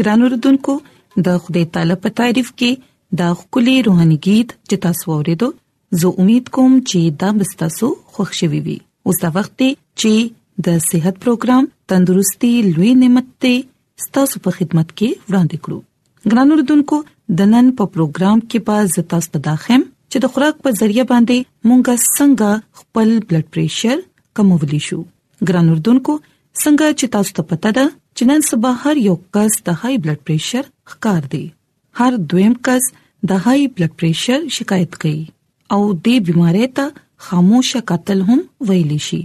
ګران اوردونکو د خدای تعالی په تعریف کې دا خولي روحاني गीत چې تاسو ورېدو زه امید کوم چې دا مستاسو خوښ شوي وي اوس دا وخت چې د صحت پروګرام تندرستي لوي نعمت ته ستاسو په خدمت کې وړاندې کړو ګران اردوونکو د نن په پروګرام کې به زتا ستداخم چې د خوراک په ذریعہ باندې مونږه څنګه خپل بلډ پريشر کمولی شو ګران اردوونکو څنګه چې تاسو ته پته ده چې نن صبح هر یو کس د های بلډ پريشر ښکار دی هر دویم کس د های بلډ پريشر شکایت کوي او دې بيمارۍ ته خاموش قاتل هم ویل شي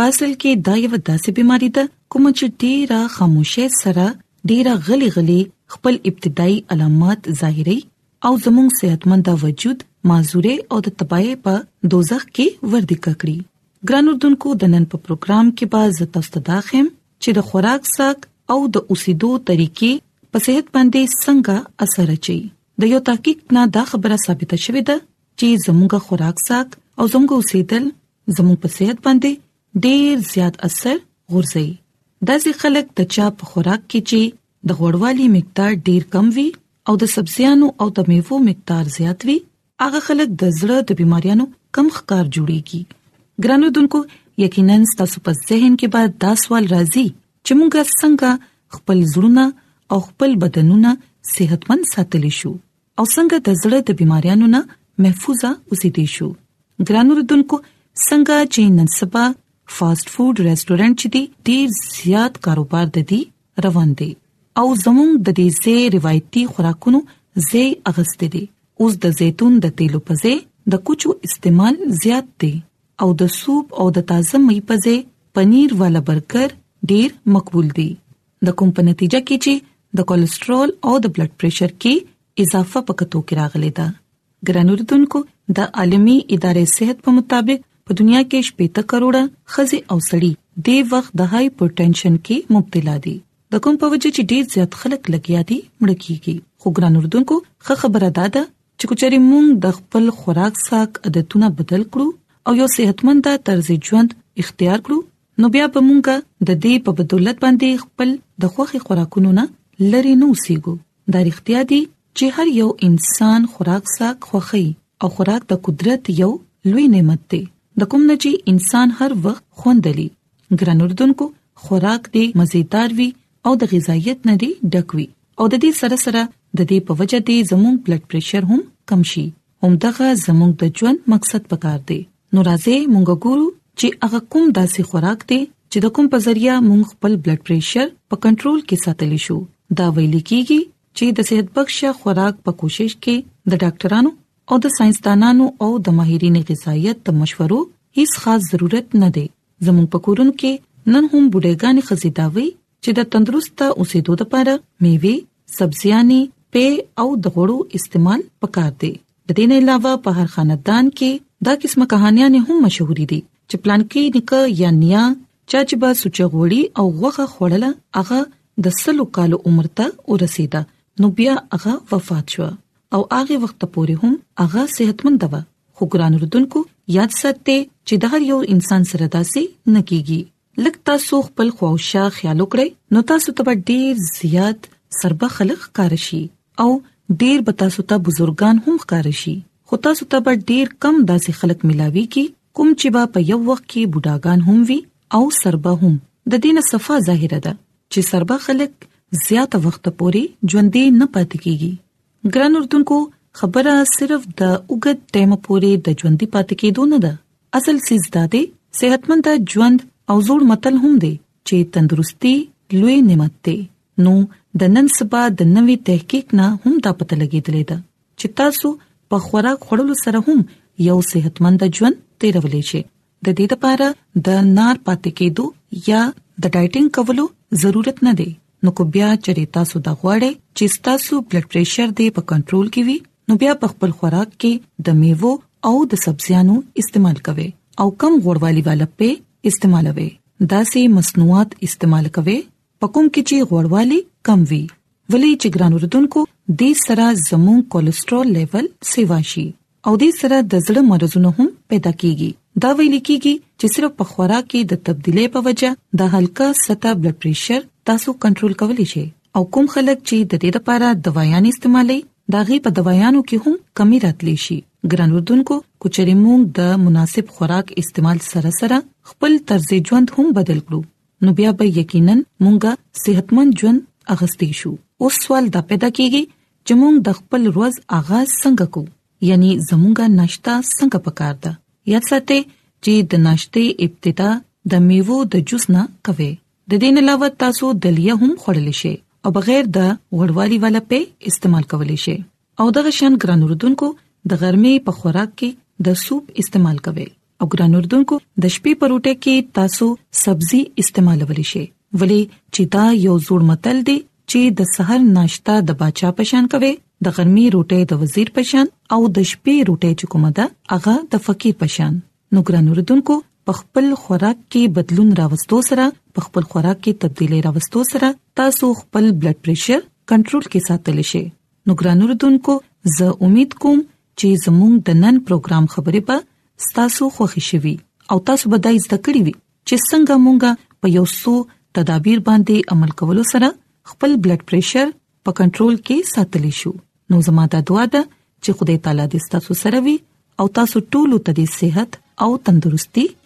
پاسل کې دا یو داسې بيماري ده کوم چې ډیره خاموشه سره ډیره غلي غلي خپل ابتدایي علامات ظاهري او زموږ صحتمند وجود معذوره او د تبای په دوزخ کې وردی کړی ګران اردوونکو د نن په پروګرام کې به زه تاسو ته داخم چې د خوراک څښاک او د اوسېدو طریقې په صحت باندې څنګه اثر اچي د یو تحقیق نه دا خبره ثابته شوې ده چې زموږه خوراک څښاک او زموږه اوسېدل زموږ په صحت باندې ډېر زیات اثر غورځي داسې خلک د چا په خوراک کې چې د غوړوالي مقدار ډېر کم وي او د سبزیانو او د میوو مقدار زیات وي هغه خلک د زړه د بيماريانو کم ښکار جوړيږي ګرانو دونکو یقینا تاسو په ذهن کې به دا سوال راځي چې موږ څنګه خپل زړونه او خپل بدنونه صحتمند ساتلی شو او څنګه د زړه د بيماريانو نه محفوظه اوسېدې شو ګرانو ردوونکو څنګه چې نن سبا فاست فود ریسټورانټ چې دی ډیر زیات کاروبار د دې روان دی او زموږ د دې زی روایتي خوراکونو زی اغستې دي اوس د زیتون د تیلو په ځای د کوچو استعمال زیات دی او د سوپ او د تازه مې په ځای پنیر والا برګر ډیر مقبول دي د کوم په نتیجه کې چې د کولیسټرول او د بلډ پريشر کې اضافه پکتو کې راغلي ده ګرانوردونکو د عالمی ادارې صحت په مطابق په دنیا کې شپږ کروڑه خزي او سړي د وخت د های پرټنشن کې مبتلا دي د کوم په وجه چې ډیر زیات خلک لګیا دي مړ کیږي خو ګرانوردونکو خه خبره ده ده چې کچري مونږ د خپل خوراک ساک عادتونه بدل کړو او یو صحتمند طرز ژوند اختیار کړو نو بیا به مونږه د دې په بدولت باندې خپل د خوخي خوراکونو نه لری نو سیګو دا رښتیا دی چې هر یو انسان خوراک ساک خوخی او خوراک د قدرت یو لوی نعمت دی د کوم نجی انسان هر وخت خوندلی ګران اردوونکو خوراک دی مزیدار وي او د غذایت نه دی ډک وي او د دې سره سره د دې په وجه دی زموږ بلډ پريشر هم کم شي هم دغه زموږ د ژوند مقصد پکار دی نو راځي مونږ ګورو چې هغه کوم داسې خوراک دی چې د کوم په ذریعہ مونږ خپل بلډ پريشر په کنټرول کې ساتلی شو دا ویل کیږي چې د صحت بخش خوراک په کوشش کې د ډاکټرانو او د ساينسدانانو او د ماهرین غذایت د مشورو هیڅ خاص ضرورت نه دی زموږ په کورونو کې نن هم بډایګان خزیداوي چې د تندرست اوسېدو لپاره میوه سبزيانې په او د غوړو استعمال پکار دی د دې نه علاوه په هر خاندان کې دا قسمه کہانیاں هم مشهوري دي چې پلان کې نکه یا نیا چا چې با سوچ غوړي او غوخه خوړله هغه د سلو کالو عمر ته ورسیدا نو بیا هغه وفات شو او هغه وخت پورې هم هغه صحتمند و خو ګران رودونکو یاد ساتئ چې د هر یو انسان سره داسې نه کیږي لکه تاسو خپل خواوشا خیال وکړئ نو تاسو ته ډیر زیات سربه خلک ښکار شي او ډیر به تاسو ته بزرګان هم ښکار شي خو تاسو ته به ډیر کم داسې خلک ملاوي کی کوم چې با په یو وخت کې بډاګان هم وي او سربه هم د دینه صفه ظاهره ده چې سربه خلک زیات وخت پوري ژوندې نه پات کیږي ګران اردوونکو خبره صرف د اوګد ټیم پوري د ژوندې پات کېدو نه ده اصل سیز دا دی صحتمند ژوند او زوړ متل هم دی چې تندرستي لوی نعمت دی نو د نن سبا د نوي تحقیق نه هم دا پته لګیدلې ده چې تاسو په خوراک خورلو سره هم یو صحتمند ژوند تیرولې شي د دې لپاره د نار پاتې کېدو یا د ډایټینګ کولو ضرورت نه دی نو کو بیا چرې تاسو دا غواړئ چې تاسو بلډ پريشر دې په کنټرول کې وي نو بیا په خپل خوراک کې د میوو او د سبزیانو استعمال کوئ او کم غوړوالي والا په استعمالوي دا سي مصنوعات استعمال کوي پکوم کې چې غوړوالي کم وي ولې چې ګران اردوونکو د سرا زمون کولیسټرول لیول سیوا شي او دې سره د زړه مرزونه هم پیدا کیږي دا ویل کیږي چې صرف په خوراک کې د تبدیلې په وجه د هلکا ستا بلډ پريشر تاسو کنټرول کولی شئ او کوم خلک چې د دې لپاره دوايان استعمالي دا غي په دوايانو کې هم کمی راتلی شي ګران اردوونکو کوچري مونږ د مناسب خوراک استعمال سره سره خپل طرز ژوند هم بدل کړو نو بیا به یقینا مونږه صحتمن ژوند اغستې شو اوس سوال دا پیدا کیږي چې مونږ د خپل روز آغاز څنګه کو یعنی زمونږه ناشتا څنګه پکار ده یاد ساتئ چې د ناشته ابتدا د میوو د جوس نه کوي د دین علاوه تاسو دلیه هم خوړل شي او بغیر د غړوالي والا په استعمال کول شي او د غشن ګران رودونکو د ګرمي په خوراک کې د سوپ استعمال کوي او ګران اردوونکو د شپې پروټه کې تاسو سبزي استعمالولی شئ ولی چې دا یو زوړ متل دی چې د سحر ناشتا د بچا پشان کوي د ګرمي روټه د وزیر پشان او د شپې روټه چې کومه ده هغه د فقیر پشان نو ګران اردوونکو په خپل خوراک کې بدلون راوستو سره په خپل خوراک کې تبدیلی راوستو سره تاسو خپل بلډ پريشر کنټرول کې ساتل شي نو ګران اردوونکو زه امید کوم چې زموږ د نن پروګرام خبرې به ستاسو خوښی شوي او تاسو به دای زده کړی وي چې څنګه مونږه په یو څو تدابیر باندې عمل کولو سره خپل بلډ پريشر په کنټرول کې ساتلی شو نو زموږ د دعا ده چې خدای تعالی دې تاسو سره وي او تاسو ټول ته دې صحت او تندرستي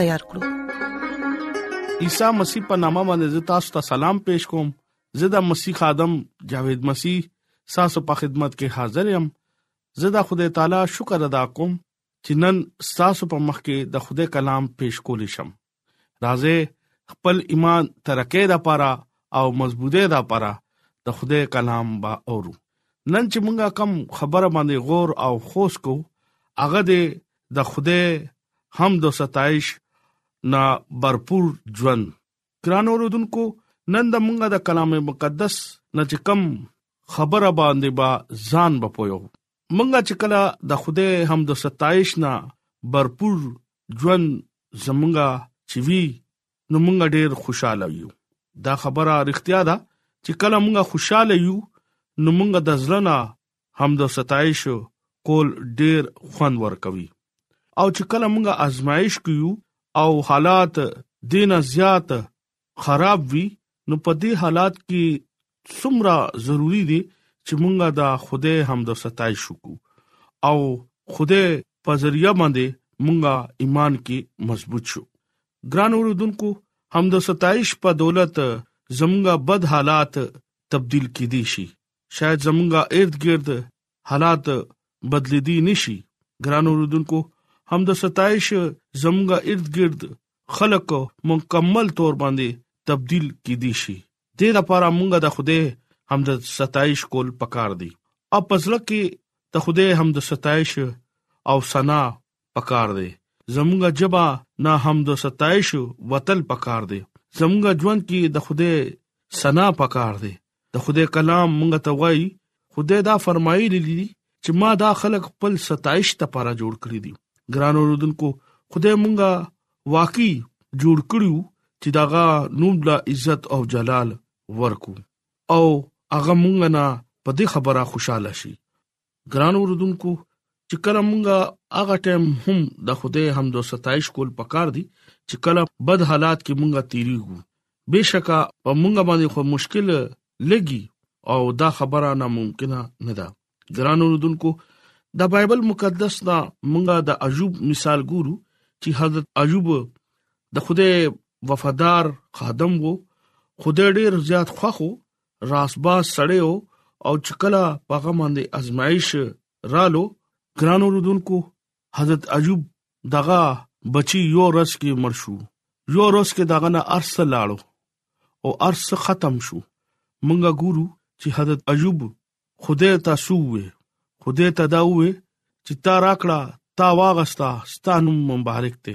تیار کړو عیسی مسیح په نامه باندې تاسو ته سلام پېښ کوم زدا مسیح ادم جاوید مسیح تاسو په خدمت کې حاضر یم زدا خدای تعالی شکر ادا کوم چې نن تاسو په مخ کې د خدای کلام پېښ کولی شم راځه خپل ایمان ترقه د پاره او مضبوطه د پاره د خدای کلام با اورو نن چې مونږه کم خبره باندې غور او خوش کو هغه د خدای حمد او ستایش نه برپور ژوند ګران اوردونکو نن د مونږه د کلام مقدس نه چې کم خبره باندې با ځان بپویو مونږه چې کله د خوده حمد ستایش نه برپور ژوند زمونږه چې وی نو مونږه ډیر خوشاله یو دا خبره اړتیا ده چې کله مونږه خوشاله یو نو مونږه د ځلنا حمد او ستایش کول ډیر خوند ورکوي او چې کله موږ آزمائش کوو او حالات دینه زیات خراب وي نو په دې حالات کې څومره ضروری دي چې مونږه دا خوده حمد او ستایش وکړو او خوده په ذریعہ باندې مونږه ایمان کې مضبوط شو ګران اوردونکو حمد او ستایش په دولت زمونږه بد حالات تبديل کړي شي شاید زمونږه ارد گرد حالات بدلیدي نشي ګران اوردونکو هم د ستایش زمونږه ارد گرد خلک مکمل تور باندې تبديل کې دي شي د دې لپاره مونږه د خوده هم د ستایش کول پکار دي او پزړه کې د خوده هم د ستایش او ثنا پکار دي زمونږه جبا نه هم د ستایش وتل پکار دي زمونږه ژوند کې د خوده ثنا پکار دي د خدای کلام مونږ ته وایي خدای دا فرمایلی دي چې ما دا خلک خپل ستایش ته پاره جوړ کړی دي ګران اوردونکو خدای مونږه واقعي جوړ کړیو چې داغه نوم لا عزت او جلال ورکو او هغه مونږ نه په دې خبره خوشاله شي ګران اوردونکو چې کله مونږه هغه ټیم هم د خوده حمد او ستایش کول پکار دي چې کله بد حالات کې مونږه تیریږو بشکا په مونږه باندې خو مشکل لګي او دا خبره ناممکنه نه ده ګران اوردونکو د بایبل مقدس دا مونږه د عجوب مثال ګورو چې حضرت عجوب د خوده وفادار خادم وو خوده ډیر زیات خوخو راسبا سړی او او چکلا پاغه باندې ازمایش رالو ګرانو رودونکو حضرت ایوب دغه بچي یو رس کې مړ شو یو رس کې دغه نه ارس لاړو او ارس ختم شو مونږه ګورو چې حضرت ایوب خدای ته سووي خدای ته دا وې چې تا راکړه تا واغستا ستانو مبارک ته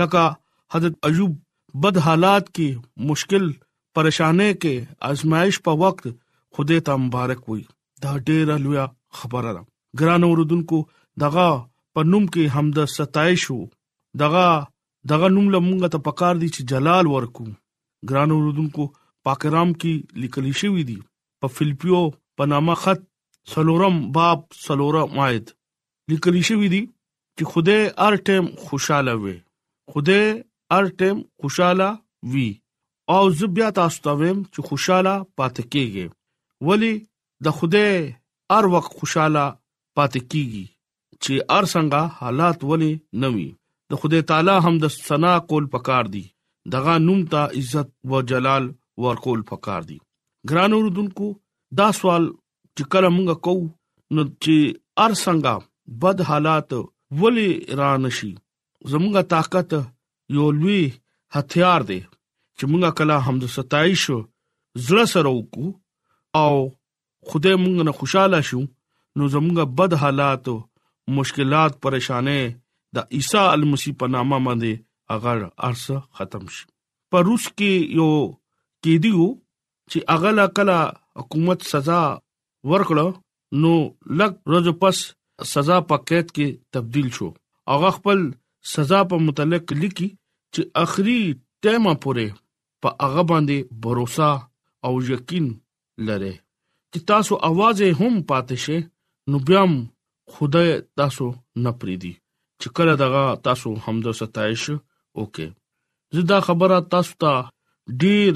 لکه حضرت ایوب بد حالات کې مشکل پریشانه کې آزمائش په وخت خدای ته مبارک وي دا ډیره لوی خبره ده ګران اوردونکو دغه په نوم کې حمد ستایش وو دغه دغه نوم لمونګه ته پکار دي چې جلال ورکو ګران اوردونکو پاکرام کې لیکل شوی دی په فلپیو په نامه خط سلورم باب سلورم آیت لیکل شوی دی چې خدای هر ټیم خوشاله وي خدای هر ټیم خوشاله وي او زه بیا تاسو ته ویم چې خوشاله پاتې کیږئ ولی د خدای هر وخت خوشاله پاتې کیږي چې هر څنګه حالات ولې نوي د خدای تعالی هم د ثنا کول پکار دي دغه نوم ته عزت او جلال ورکول پکار دي ګران اوردونکو دا سوال چې کله موږ کو نو چې ار څنګه بد حالات ولی را نشي زموږه طاقت یو لوی هتیار دی چې موږ کله هم د ستایش زړه سره وکړو او خدای موږ نه خوشاله شو نو زموږه بد حالات مشکلات پریشانې د عیسی المسی په نامه باندې اگر ارسه ختم شي په روس کې یو کې دیو چې هغه لا کله حکومت سزا ورکړه نو لږ ورځې پس سزا په قید کې تبديل شو هغه خپل سزا په متعلق لیکي چې اخري ټیمه پورې په هغه باندې باور او یقین لره چې تاسو आवाज هم پاتې شئ نو بیا خدای تاسو نه پریدي چې کله دغه تاسو هم د ستایش وکي زه دا خبره تاسو ته ډیر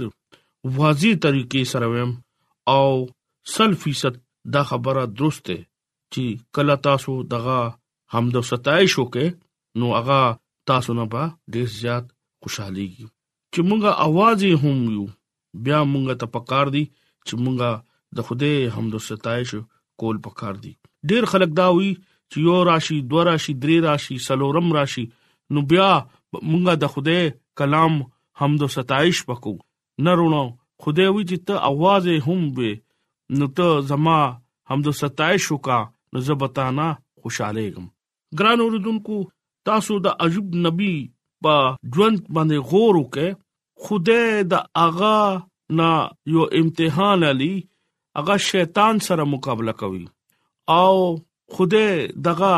واضح طریقې سره ویم او 100% دا خبره درسته چې کله تاسو دغه هم د ستایش وکي نو هغه تاسو نه به ډیر زیات خوشحاليږي چې موږ اوازې هم یو بیا مونږ ته پکار دي چې مونږ د خدای حمد او ستایش کول پکار دي ډیر خلک دا وی چې یو راشي دوه راشي درې راشي سلورم راشي نو بیا مونږ د خدای کلام حمد او ستایش پکو نه رونو خدای وی چې ته आवाज هم به نو ته زما حمد او ستایش وکا نو زبتانا خوشاله ګم ګران اوردونکو تاسو د عجب نبی په ژوند باندې غور وکړئ خوده د اغا نه یو امتحان علي اغا شیطان سره مقابله کوي او خوده دغه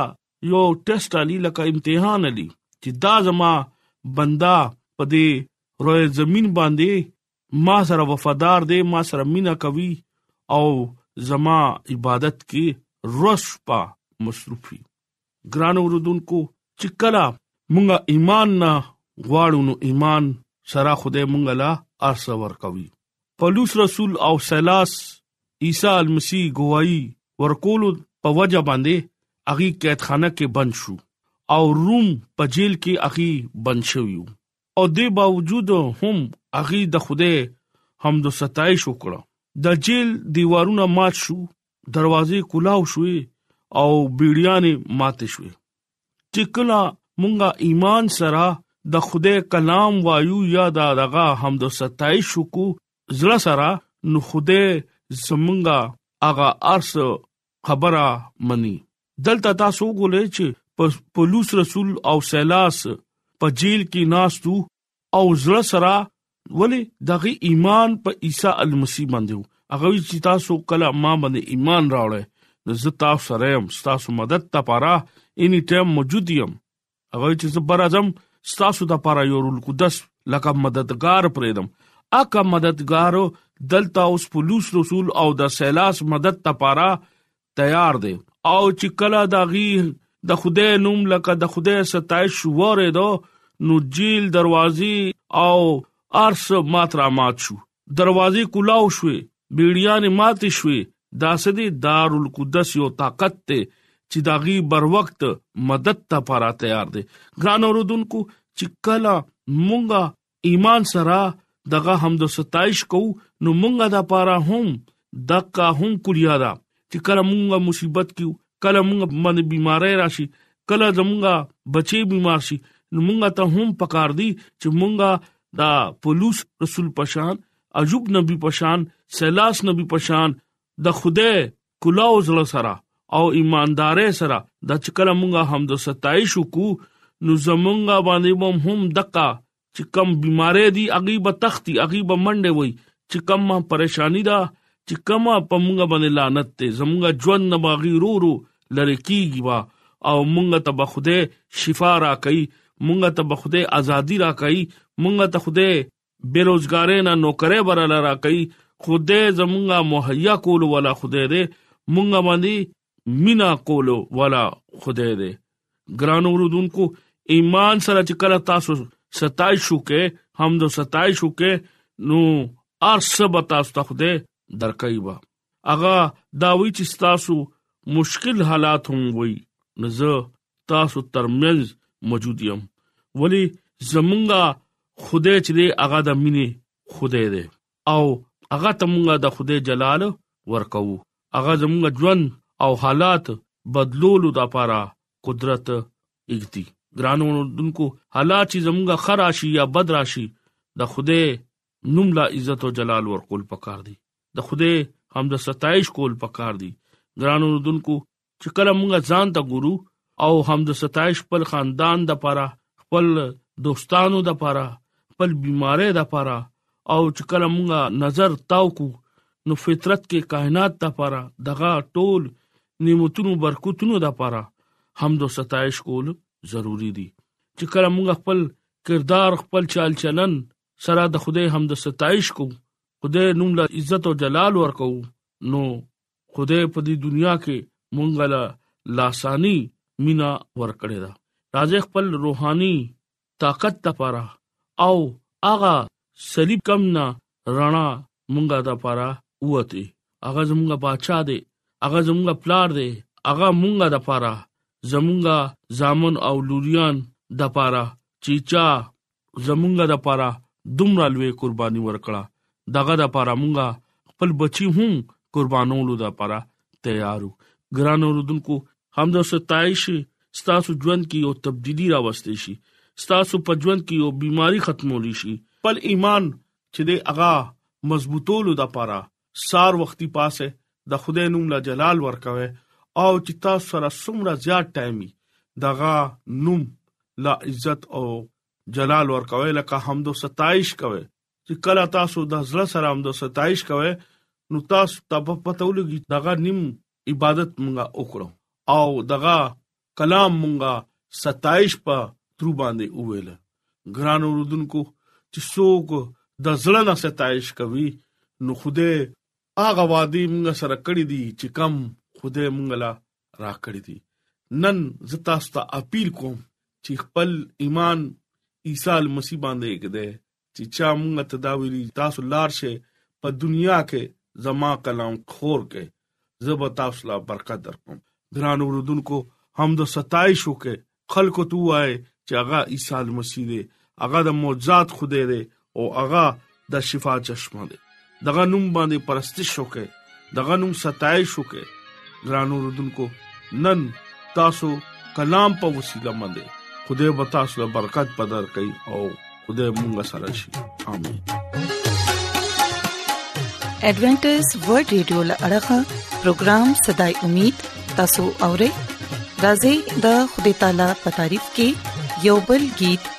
یو ټیسټ علي لکه امتحان علي چې دا زما بندا په دې روي زمين باندې ما سره وفادار دی ما سره مینا کوي او زما عبادت کې روش په مصروفي ګران اوردونکو چې کلا مونږه ایمان نه غواړو نو ایمان سره خدای مونږه لا ارسه ور کوي پولس رسول او سلاس عیسی المسی گواہی ورکول په وجه باندې اغي قیدخانه کې بند شو او روم په جیل کې اغي بند شو او دې باوجود هم هغه د خدای حمد او ستایش وکړه د جیل دیوارونه مات شو دروازې کولاو شوې او بیړیانې مات شوې چې کله مونږه ایمان سره د خدای کلام وایو یا دا دغه حمد او ستایش کو زړه سره نو خدای زمونږه هغه ارس خبره مني دلته تاسو وګورئ چې پولوس رسول او سیلاس په جیل کې ناشتو او زړه سره ولی دغه ایمان په عیسی المسیح باندې هغه چې تاسو کله ما باندې ایمان راوړل نو زه تاسو سره يم تاسو مدد لپاره اني ټایم موجود يم هغه چې زه بر اعظم ستاسو د پاره یو رول قدس لکه مددگار پرېدم اکه مددگار دلته اوس پولیس رسول او د سیلاس مدد لپاره تیار دی او چې کله دا غي د خدای نوم لکه د خدای ستایش وره دو نو جیل دروازې او ارس ماترا مات شو دروازې کولاو شوې بیړیانې ماتې شوې داسې دی دارالقدس یو طاقت ته چې داغي بر وخت مدد ته پاره تیار دي ګران اوردونکو چې کله مونږه ایمان سره دغه حمد او ستایش کو نو مونږه د پاره هم دکا هم کړیا دا چې کله مونږه مصیبت کیو کله مونږ باندې بيمارۍ راشي کله زمونږه بچي بیمار شي نو مونږه ته هم پکار دي چې مونږه دا پولوس رسول پشان ایوب نبی پشان سیلاس نبی پشان د خوده کلاو زړه سره او ایماندارې سره د چکل مونږه هم د ستایش کو نو زمونږه باندې هم دقه چې کم بیمارې دي اغي به تختی اغي به منډه وي چې کم ما پریشانی ده چې کم په موږ باندې لعنت ته زموږ ژوند نه باغی رو رو لری کیږي وا او موږ ته به خوده شفا را کوي موږ ته به خوده ازادي را کوي موږ ته خوده بیروزګارې نه نوکرې براله را کوي خوده زموږه مهیا کول ولا خوده دې موږ باندې مینا کول والا خدای دی ګرانو ورودونکو ایمان سره چې کله تاسو ستای شو کې هم د ستای شو کې نو ارسب تاسو ته خدای درکای با اغه دا وی چې تاسو مشکل حالات هم وي نزه تاسو ترمنځ موجود یم ولی زمونږه خدای چې دی هغه د مینې خدای دی او هغه ته موږ د خدای جلال ورکوو هغه زموږ ژوند او حالات بدلولو د لپاره قدرت اګتی ګرانو دونکو حالات چې زموږ خراشي یا بد راشي د خدای نوم لا عزت او جلال ورکول پکار دي د خدای هم د ستایش کول پکار دي ګرانو دونکو چې کله موږ ځان ته ګورو او هم د ستایش خپل خاندان د پاره خپل دوستانو د پاره خپل بيمارۍ د پاره او چې کله موږ نظر تاو کو نو فطرت کې کائنات د پاره دغه ټول نعمتونو برکتونو د پاره حمد او ستایش کول ضروری دي چې کله موږ خپل کردار خپل چال چلن سره د خدای حمد او ستایش کو خدای نوم له عزت او جلال ورکو نو خدای په دې دنیا کې مونږ له لاسانی مینا ورکړې ده راځي خپل روحاني طاقت لپاره او هغه صلیب کم نه رڼا مونږه د لپاره وته هغه زمونږه بچا دی هغه زمونږه پلار دی هغه مونږه د لپاره زمونږه زامن او لوریان د لپاره چیچا زمونږ د پاره دومره لوی قرباني ورکړه دغه د پاره مونږه خپل بچي هم قربانولو د پاره تیارو ګران اوردونکو هم د ستایش ستاسو ژوند کې یو تبدیلی راوستي شي ستاسو په ژوند کې یو بيماري ختمول شي خپل ایمان چې د اغا مضبوطولو د پاره سار وختي پاسه د خدای نوم لا جلال ورکوي او چې تاسو سره څومره زیات ټایم وي دغه نوم لا عزت او جلال ورکوي لکه حمد او ستایش کوي چې کله تاسو د ځل سره حمد او ستایش کوي نو تاسو ته په پته ولګي دغه نیم عبادت مونږه وکړو او دغه کلام مونږه ستایش په ترو باندې وویل ګران اوردونکو چې څوک د زړه نه ستایش کوي نو خوده هغه وادي مونږ سره کړی دي چې کم خوده مونږ لا را کړی دي نن زتاستا اپیل کوم چې خپل ایمان عیسی مسیح باندې کده چې چا مونږ ته دا ویلي تاسو لار شئ په دنیا کې زما کلام خور کې زه به تاسو لا برکت درکوم ګران اوردونکو هم د ستایش وکي خلکو ته وای چې هغه عیسی مسیح دی هغه د معجزات خدای دی او هغه د شفا چشمه دی دغه نوم باندې پرستش وکړي دغه نوم ستایش وکړي ګرانو رودونکو نن تاسو کلام په وسیله باندې خدای به تاسو له برکت پدر کوي او خدای مونږ سره شي امين ایڈونچر ورلد رادیو لړغا پروگرام صداي امید تاسو اورئ راځي د خدای تعالی په تعریف کې یوبل गीत